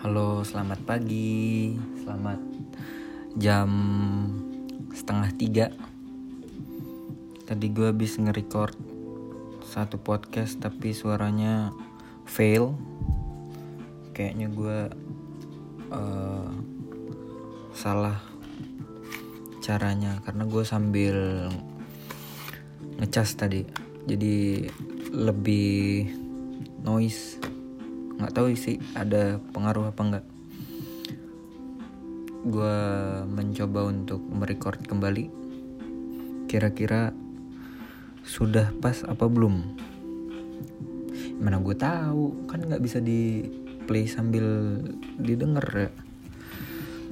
Halo, selamat pagi. Selamat jam setengah tiga. Tadi gue habis nge-record satu podcast tapi suaranya fail. Kayaknya gue uh, salah caranya karena gue sambil ngecas tadi. Jadi lebih noise nggak tahu sih ada pengaruh apa enggak gue mencoba untuk merecord kembali. Kira-kira sudah pas apa belum? Mana gue tahu kan nggak bisa di play sambil didengar ya.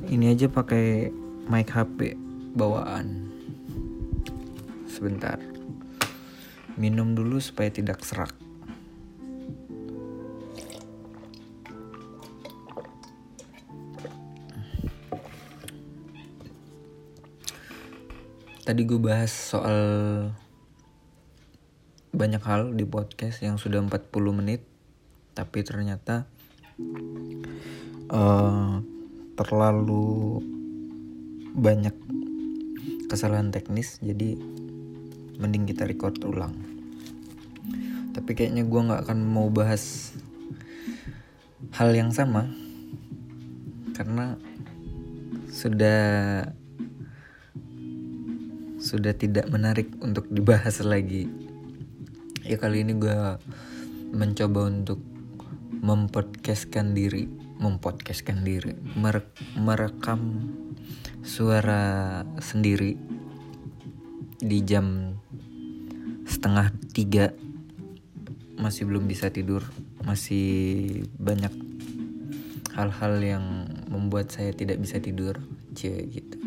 Ini aja pakai mic HP bawaan. Sebentar. Minum dulu supaya tidak serak tadi gue bahas soal banyak hal di podcast yang sudah 40 menit tapi ternyata uh, terlalu banyak kesalahan teknis jadi mending kita record ulang. Tapi kayaknya gue nggak akan mau bahas hal yang sama karena sudah sudah tidak menarik untuk dibahas lagi. Ya kali ini gue mencoba untuk mempodcastkan diri mempodcastkan diri merek, merekam suara sendiri di jam setengah tiga. Masih belum bisa tidur masih banyak hal-hal yang membuat saya tidak bisa tidur cie gitu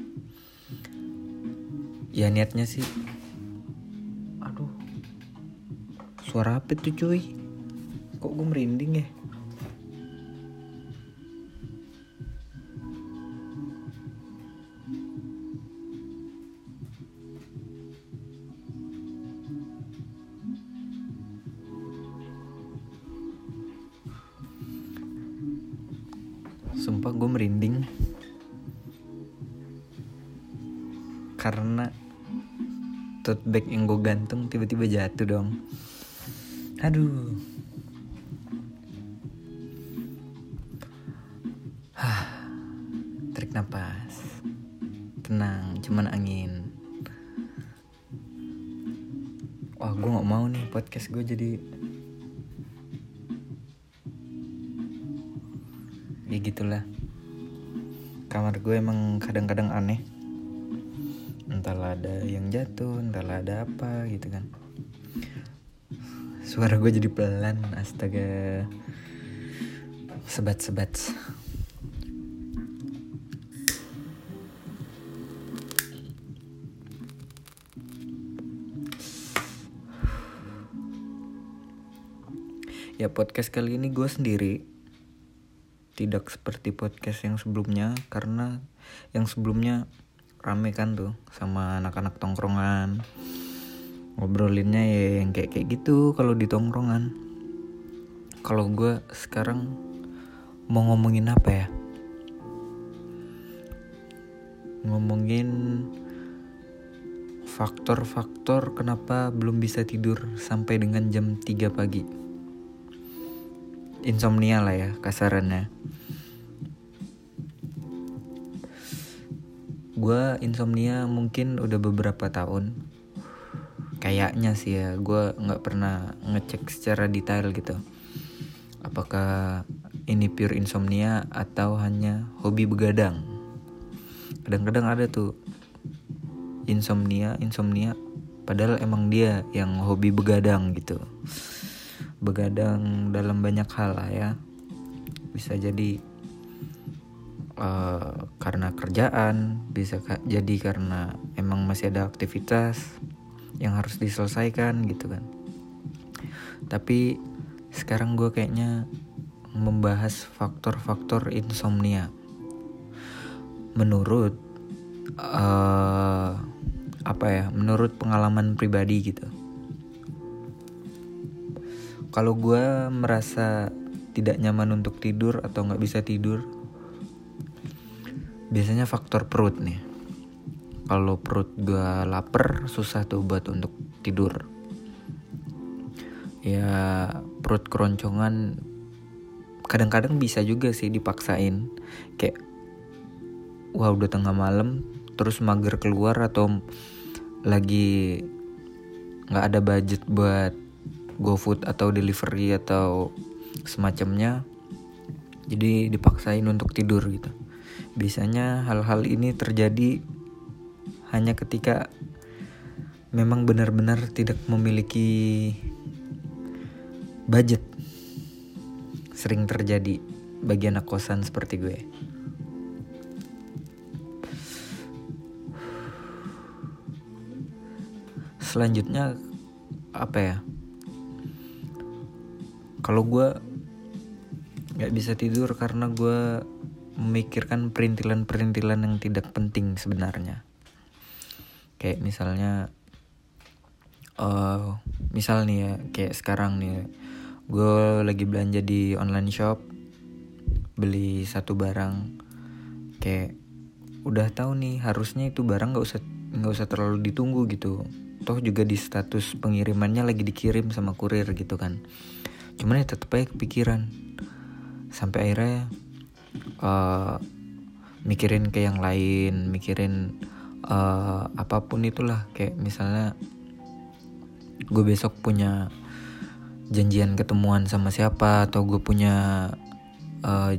ya niatnya sih. Aduh. Suara apa tuh cuy? Kok gue merinding ya? Sumpah gue merinding. Karena tote bag yang gue gantung tiba-tiba jatuh dong. Aduh. Hah, tarik nafas tenang cuman angin. Wah gue nggak mau nih podcast gue jadi ya gitulah. Kamar gue emang kadang-kadang aneh entahlah ada yang jatuh entahlah ada apa gitu kan. Suara gue jadi pelan astaga. Sebat-sebat. Ya podcast kali ini gue sendiri. Tidak seperti podcast yang sebelumnya karena yang sebelumnya rame kan tuh sama anak-anak tongkrongan. Ngobrolinnya ya yang kayak kayak gitu kalau di tongkrongan. Kalau gue sekarang mau ngomongin apa ya? Ngomongin faktor-faktor kenapa belum bisa tidur sampai dengan jam 3 pagi. Insomnia lah ya kasarannya gue insomnia mungkin udah beberapa tahun. Kayaknya sih ya gue nggak pernah ngecek secara detail gitu. Apakah ini pure insomnia atau hanya hobi begadang? Kadang-kadang ada tuh insomnia insomnia padahal emang dia yang hobi begadang gitu. Begadang dalam banyak hal lah ya. Bisa jadi uh, karena kerjaan bisa jadi karena emang masih ada aktivitas yang harus diselesaikan gitu kan. Tapi sekarang gue kayaknya membahas faktor-faktor insomnia. Menurut uh, apa ya menurut pengalaman pribadi gitu. Kalau gue merasa tidak nyaman untuk tidur atau nggak bisa tidur biasanya faktor perut nih. Kalau perut gue lapar susah tuh buat untuk tidur. Ya perut keroncongan kadang-kadang bisa juga sih dipaksain. Kayak wah udah tengah malam terus mager keluar atau lagi nggak ada budget buat GoFood atau delivery atau semacamnya jadi dipaksain untuk tidur gitu biasanya hal-hal ini terjadi hanya ketika memang benar-benar tidak memiliki budget. Sering terjadi bagi anak kosan seperti gue. Selanjutnya apa ya? Kalau gue nggak bisa tidur karena gue memikirkan perintilan-perintilan yang tidak penting sebenarnya. Kayak misalnya uh, misal nih ya kayak sekarang nih gue lagi belanja di online shop beli satu barang kayak udah tahu nih harusnya itu barang nggak usah nggak usah terlalu ditunggu gitu. Toh juga di status pengirimannya lagi dikirim sama kurir gitu kan. Cuman ya tetep aja kepikiran. Sampai akhirnya uh, mikirin ke yang lain mikirin uh, apa pun itulah. Kayak misalnya gue besok punya janjian ketemuan sama siapa atau gue punya uh,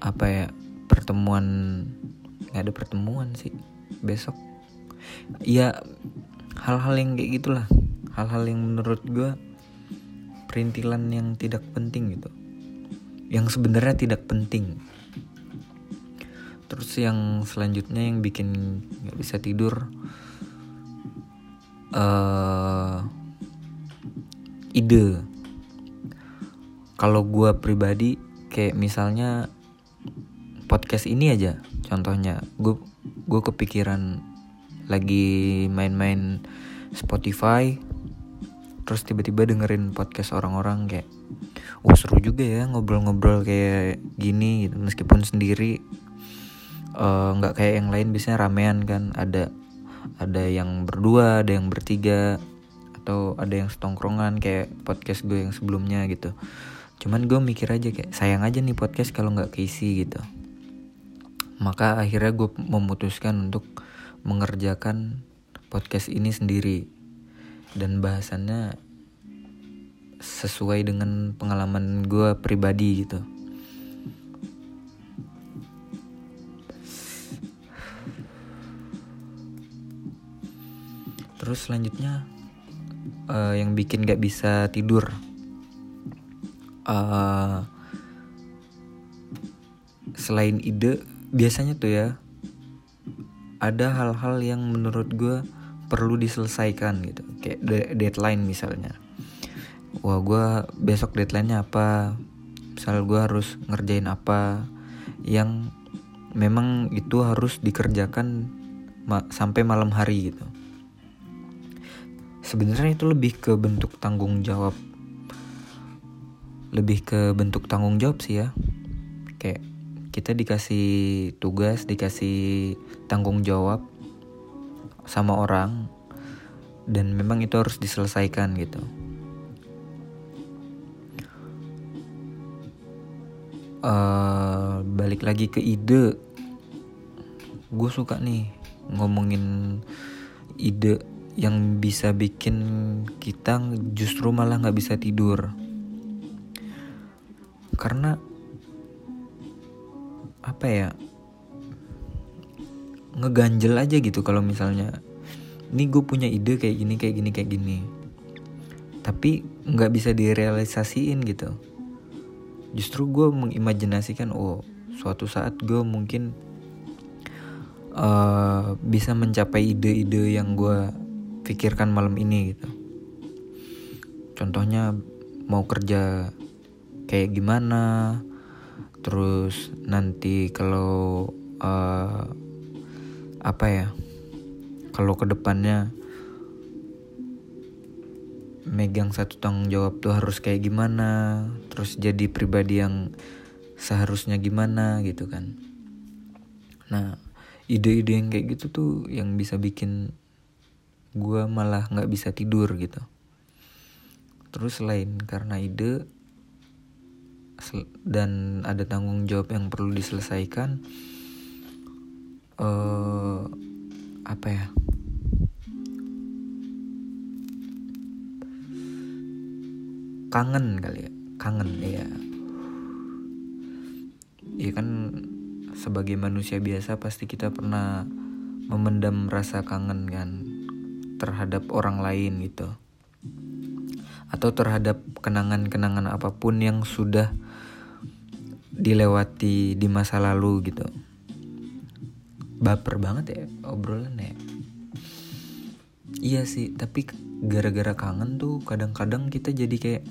apa ya pertemuan nggak ada pertemuan sih besok. Ya hal-hal yang kayak gitulah. Hal-hal yang menurut gue perintilan yang tidak penting gitu yang sebenarnya tidak penting. Terus yang selanjutnya yang bikin nggak bisa tidur uh, ide. Kalau gue pribadi kayak misalnya podcast ini aja contohnya. Gue gue kepikiran lagi main-main Spotify terus tiba-tiba dengerin podcast orang-orang kayak wah seru juga ya ngobrol-ngobrol kayak gini gitu meskipun sendiri Eh, nggak uh, kayak yang lain biasanya ramean kan. Ada ada yang berdua ada yang bertiga atau ada yang setongkrongan kayak podcast gue yang sebelumnya gitu. Cuman gue mikir aja kayak sayang aja nih podcast kalau nggak keisi gitu. Maka akhirnya gue memutuskan untuk mengerjakan podcast ini sendiri. Dan bahasannya sesuai dengan pengalaman gue pribadi gitu. Terus selanjutnya uh, yang bikin gak bisa tidur uh, selain ide biasanya tuh ya ada hal-hal yang menurut gue perlu diselesaikan gitu. Kayak de deadline misalnya wah gue besok deadlinenya apa? Misal gue harus ngerjain apa? Yang memang itu harus dikerjakan ma sampai malam hari gitu. Sebenarnya itu lebih ke bentuk tanggung jawab. Lebih ke bentuk tanggung jawab sih ya. Kayak kita dikasih tugas dikasih tanggung jawab sama orang dan memang itu harus diselesaikan gitu uh, balik lagi ke ide. Gue suka nih ngomongin ide yang bisa bikin kita justru malah nggak bisa tidur. Karena apa ya ngeganjel aja gitu kalau misalnya ini gue punya ide kayak gini kayak gini kayak gini. Tapi nggak bisa direalisasiin gitu justru gue mengimajinasikan oh suatu saat gue mungkin uh, bisa mencapai ide-ide yang gue pikirkan malam ini gitu. Contohnya mau kerja kayak gimana terus nanti kalau uh, apa ya kalau ke depannya megang satu tanggung jawab tuh harus kayak gimana terus jadi pribadi yang seharusnya gimana gitu kan. Nah ide-ide yang kayak gitu tuh yang bisa bikin gue malah nggak bisa tidur gitu. Terus selain karena ide dan ada tanggung jawab yang perlu diselesaikan uh, apa ya kangen kali ya. Kangen ya ya kan sebagai manusia biasa pasti kita pernah memendam rasa kangen kan terhadap orang lain gitu. Atau terhadap kenangan-kenangan apa pun yang sudah dilewati di masa lalu gitu. Baper banget ya obrolan ya iya sih tapi gara-gara kangen tuh kadang-kadang kita jadi kayak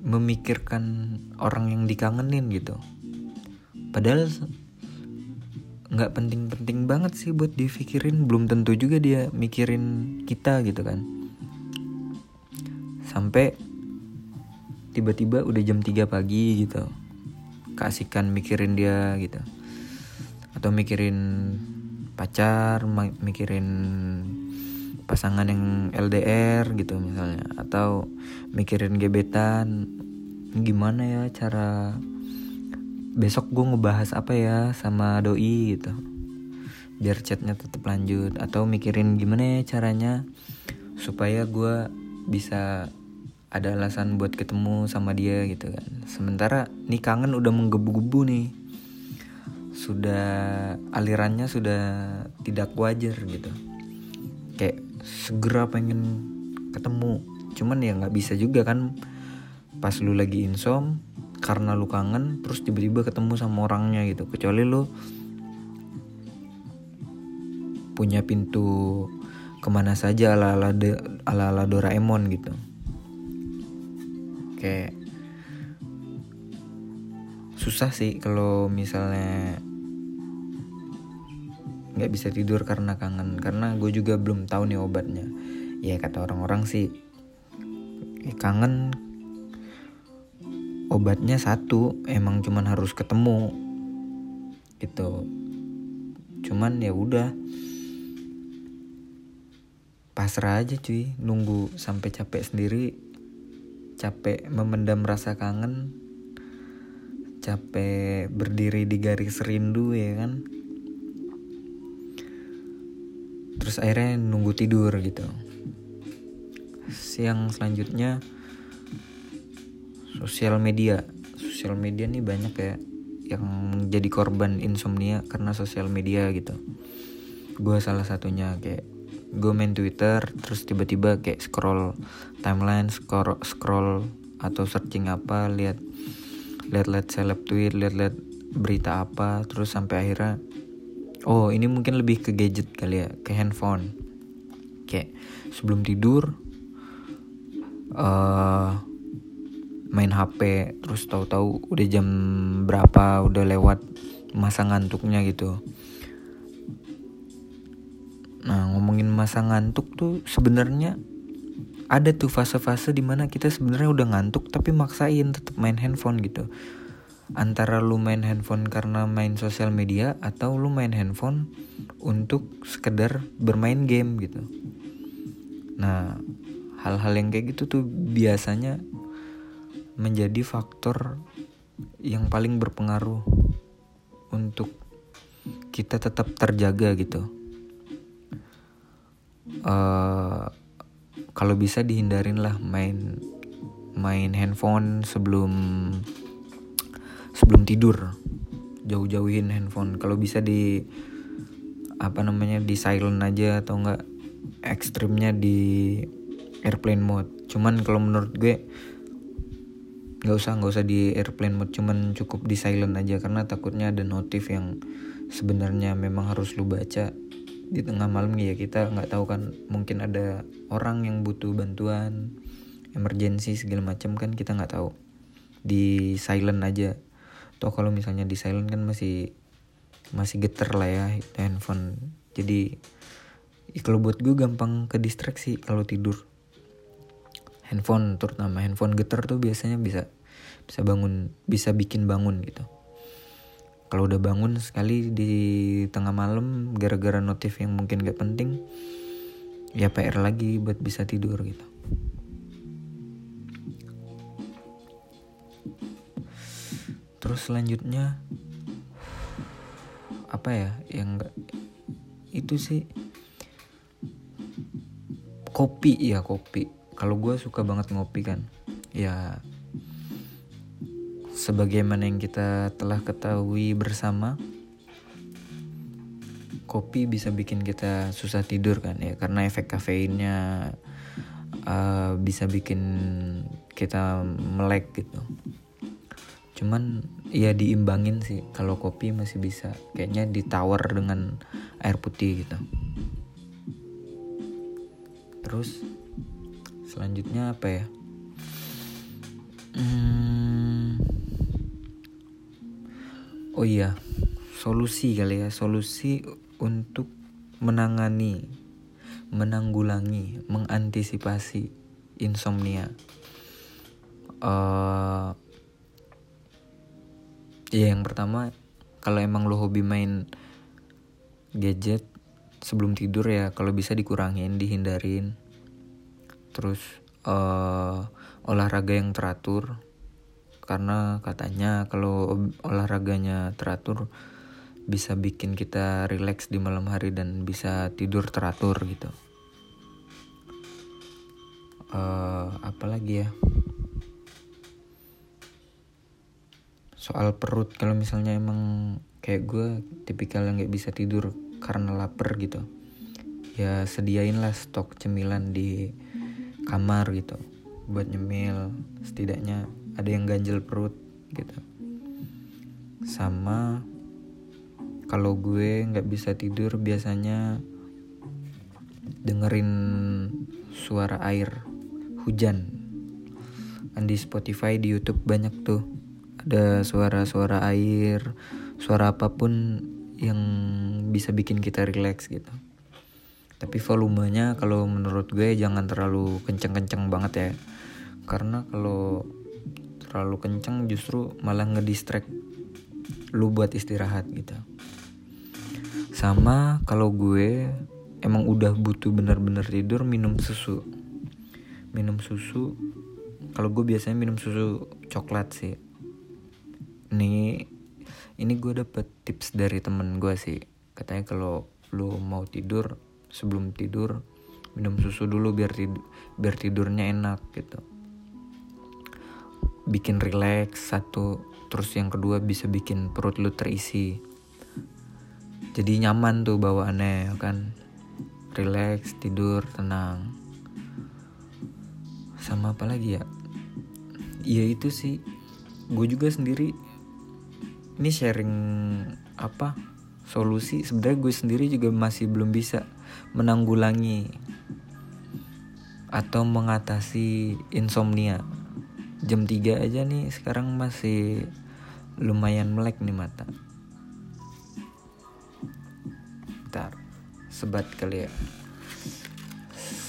memikirkan orang yang dikangenin gitu. Padahal nggak penting-penting banget sih buat dipikirin belum tentu juga dia mikirin kita gitu kan. Sampai tiba-tiba udah jam 3 pagi gitu kasihkan mikirin dia gitu. Atau mikirin pacar mikirin pasangan yang LDR gitu misalnya atau mikirin gebetan gimana ya cara besok gue ngebahas apa ya sama doi gitu biar chatnya tetap lanjut atau mikirin gimana ya caranya supaya gue bisa ada alasan buat ketemu sama dia gitu kan. Sementara nih kangen udah menggebu-gebu nih sudah alirannya sudah tidak wajar gitu. Kayak segera pengen ketemu. Cuman ya nggak bisa juga kan. Pas lu lagi insom karena lu kangen terus tiba-tiba ketemu sama orangnya gitu. Kecuali lu punya pintu ke mana saja ala ala ala ala Doraemon gitu. Kayak susah sih kalau misalnya nggak bisa tidur karena kangen. Karena gue juga belum tahu nih obatnya. Ya kata orang-orang sih eh, kangen. Obatnya satu emang cuman harus ketemu. Gitu. Cuman ya udah. Pasrah aja cuy. Nunggu sampai capek sendiri. Capek memendam rasa kangen. Capek berdiri di garis rindu ya kan terus akhirnya nunggu tidur gitu. Siang selanjutnya sosial media. Sosial media nih banyak ya yang jadi korban insomnia karena sosial media gitu. Gue salah satunya kayak gue main twitter terus tiba-tiba kayak scroll timeline scroll scroll atau searching apa lihat lihat-lihat seleb tweet lihat-lihat berita apa terus sampai akhirnya oh ini mungkin lebih ke gadget kali ya ke handphone. Kayak sebelum tidur uh, main HP terus tahu-tahu udah jam berapa udah lewat masa ngantuknya gitu. Nah ngomongin masa ngantuk tuh sebenarnya ada tuh fase-fase di mana kita sebenarnya udah ngantuk tapi maksain tetap main handphone gitu antara lu main handphone karena main sosial media atau lu main handphone untuk sekedar bermain game gitu. Nah, hal-hal yang kayak gitu tuh biasanya menjadi faktor yang paling berpengaruh untuk kita tetap terjaga gitu. Uh, kalau bisa dihindarin lah main main handphone sebelum sebelum tidur. Jauh-jauhin handphone. Kalau bisa di apa namanya di silent aja atau enggak ekstrimnya di airplane mode. Cuman kalau menurut gue nggak usah nggak usah di airplane mode. Cuman cukup di silent aja. Karena takutnya ada notif yang sebenarnya memang harus lu baca. Di tengah malam ya kita nggak tahu kan mungkin ada orang yang butuh bantuan emergency segala macam kan kita nggak tahu. Di silent aja toh kalau misalnya di silent kan masih masih geter lah ya handphone. Jadi kalau buat gue gampang ke distraksi kalau tidur. Handphone terutama handphone getar tuh biasanya bisa bisa bangun bisa bikin bangun gitu. Kalau udah bangun sekali di tengah malam gara-gara notif yang mungkin gak penting ya PR lagi buat bisa tidur gitu terus selanjutnya apa ya yang itu sih kopi ya kopi. Kalau gue suka banget ngopi kan ya sebagaimana yang kita telah ketahui bersama kopi bisa bikin kita susah tidur kan ya karena efek kafeinnya uh, bisa bikin kita melek gitu cuman ya diimbangin sih. Kalau kopi masih bisa. Kayaknya ditawar dengan air putih gitu. Terus selanjutnya apa ya? Hmm, oh iya solusi kali ya. Solusi untuk menangani menanggulangi mengantisipasi insomnia. Uh, ya yang pertama kalau emang lo hobi main gadget sebelum tidur ya kalau bisa dikurangin dihindarin. Terus uh, olahraga yang teratur karena katanya kalau olahraganya teratur bisa bikin kita rileks di malam hari dan bisa tidur teratur gitu. Uh, apa lagi ya soal perut kalau misalnya emang kayak gue tipikal yang nggak bisa tidur karena lapar gitu ya sediain lah stok cemilan di kamar gitu buat nyemil. Setidaknya ada yang ganjel perut gitu. Sama kalau gue nggak bisa tidur biasanya dengerin suara air hujan. Kan di Spotify di YouTube banyak tuh ada suara-suara air suara apa pun yang bisa bikin kita relax gitu. Tapi volumenya kalau menurut gue jangan terlalu kenceng-kenceng banget ya. Karena kalau terlalu kenceng justru malah ngedistract lu buat istirahat gitu. Sama kalau gue emang udah butuh bener-bener tidur minum susu. Minum susu kalau gue biasanya minum susu coklat sih ini ini gue dapet tips dari temen gue sih. Katanya kalau lu mau tidur sebelum tidur minum susu dulu biar tidur biar tidurnya enak gitu. Bikin relax satu. Terus yang kedua bisa bikin perut lu terisi. Jadi nyaman tuh bawaannya ya kan? Relax tidur tenang. Sama apa lagi ya? Iya itu sih. Gue juga sendiri ini sharing apa solusi. Sebenarnya gue sendiri juga masih belum bisa menanggulangi atau mengatasi insomnia. Jam 3 aja nih sekarang masih lumayan melek nih mata. Ntar sebat kali ya.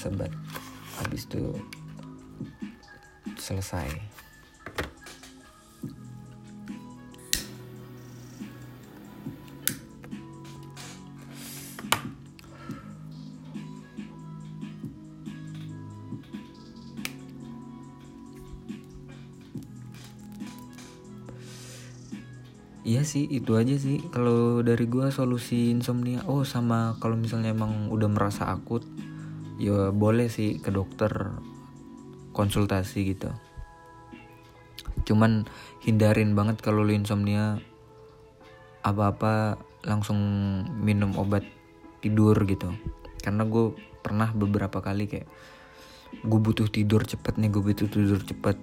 Sebat. Habis itu selesai Iya sih itu aja sih. Kalau dari gua solusi insomnia oh sama kalau misalnya emang udah merasa akut ya boleh sih ke dokter konsultasi gitu. Cuman hindarin banget kalau lu insomnia apa-apa langsung minum obat tidur gitu. Karena gue pernah beberapa kali kayak gue butuh tidur cepet nih gue butuh tidur cepet.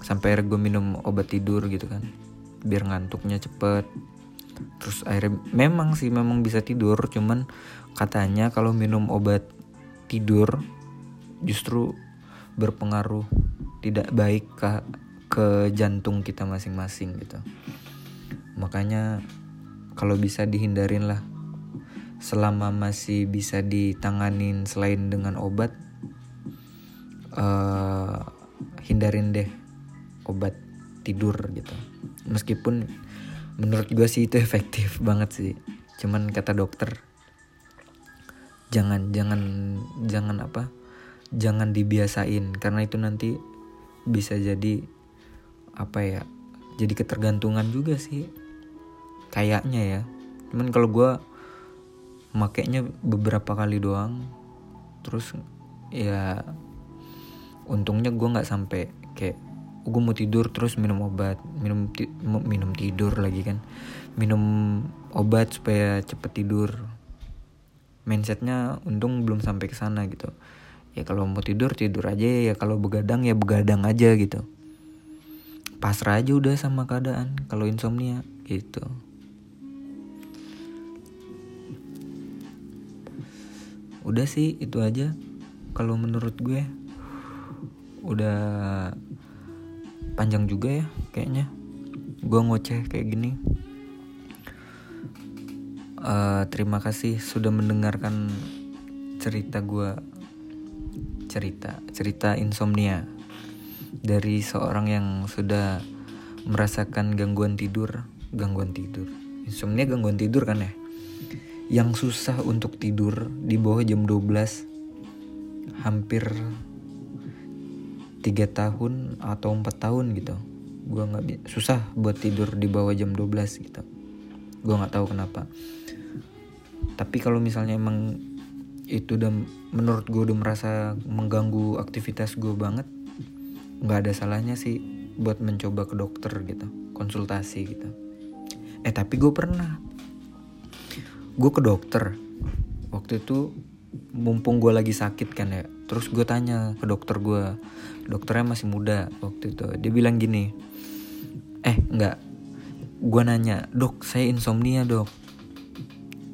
Sampai gue minum obat tidur gitu kan biar ngantuknya cepet. Terus akhirnya memang sih memang bisa tidur cuman katanya kalau minum obat tidur justru berpengaruh tidak baik ke ke jantung kita masing-masing gitu. Makanya kalau bisa dihindarin lah selama masih bisa ditanganin selain dengan obat uh, hindarin deh obat tidur gitu meskipun menurut gue sih itu efektif banget sih. Cuman kata dokter jangan jangan jangan apa jangan dibiasain. Karena itu nanti bisa jadi apa ya jadi ketergantungan juga sih. Kayaknya ya. Cuman kalau gue makainya beberapa kali doang terus ya untungnya gue nggak sampai kayak gue mau tidur terus minum obat minum ti minum tidur lagi kan. Minum obat supaya cepet tidur. Mindsetnya untung belum sampai ke sana gitu. Ya kalau mau tidur tidur aja. Ya kalau begadang ya begadang aja gitu. Pasrah aja udah sama keadaan kalau insomnia gitu. Udah sih itu aja. Kalau menurut gue udah panjang juga ya kayaknya. Gue ngoceh kayak gini. Uh, terima kasih sudah mendengarkan cerita gue cerita cerita insomnia. Dari seorang yang sudah merasakan gangguan tidur. Gangguan tidur. Insomnia gangguan tidur kan ya? Yang susah untuk tidur di bawah jam 12 hampir tiga tahun atau empat tahun gitu. Gue nggak susah buat tidur di bawah jam 12 gitu. Gue nggak tahu kenapa. Tapi kalau misalnya emang itu udah menurut gue udah merasa mengganggu aktivitas gue banget nggak ada salahnya sih buat mencoba ke dokter gitu konsultasi gitu. Eh tapi gue pernah. Gue ke dokter. Waktu itu mumpung gue lagi sakit kan ya terus gue tanya ke dokter gue dokternya masih muda waktu itu. Dia bilang gini eh nggak gue nanya dok saya insomnia dok.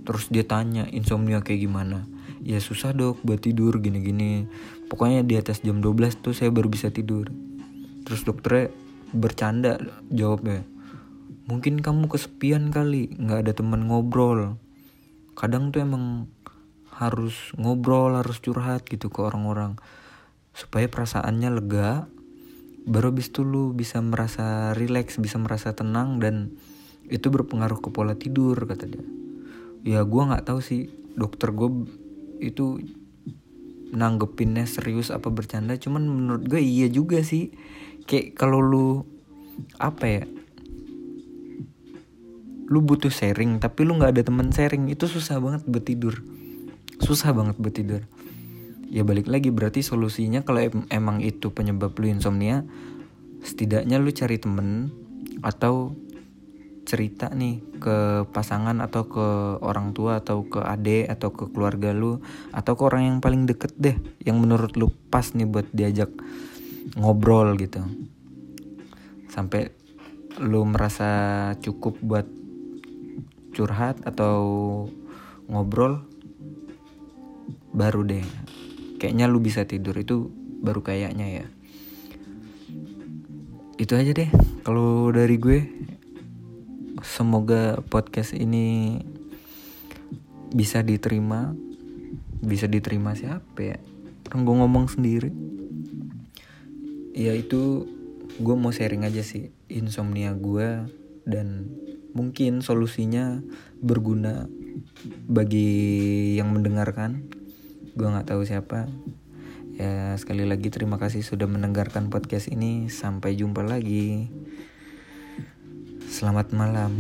Terus dia tanya insomnia kayak gimana? Ya susah dok buat tidur gini-gini. Pokoknya di atas jam 12 tuh saya baru bisa tidur. Terus dokternya bercanda jawabnya mungkin kamu kesepian kali nggak ada teman ngobrol. Kadang tuh emang harus ngobrol harus curhat gitu ke orang-orang. Supaya perasaannya lega baru habis itu lu bisa merasa rileks bisa merasa tenang dan itu berpengaruh ke pola tidur kata dia. Ya gue nggak tahu sih dokter gue itu nanggepinnya serius apa bercanda cuman menurut gue iya juga sih. Kayak kalau lu apa ya lu butuh sharing tapi lu nggak ada temen sharing itu susah banget buat tidur susah banget buat tidur. Ya balik lagi berarti solusinya kalau em emang itu penyebab lu insomnia setidaknya lu cari temen atau cerita nih ke pasangan atau ke orang tua atau ke adik atau ke keluarga lu atau ke orang yang paling deket deh yang menurut lu pas nih buat diajak ngobrol gitu. Sampai lu merasa cukup buat curhat atau ngobrol baru deh. Kayaknya lu bisa tidur itu baru kayaknya ya. Itu aja deh kalau dari gue. Semoga podcast ini bisa diterima. Bisa diterima siapa ya? Orang gue ngomong sendiri. Ya itu gue mau sharing aja sih insomnia gue dan mungkin solusinya berguna bagi yang mendengarkan gue nggak tahu siapa. Ya sekali lagi terima kasih sudah mendengarkan podcast ini. Sampai jumpa lagi. Selamat malam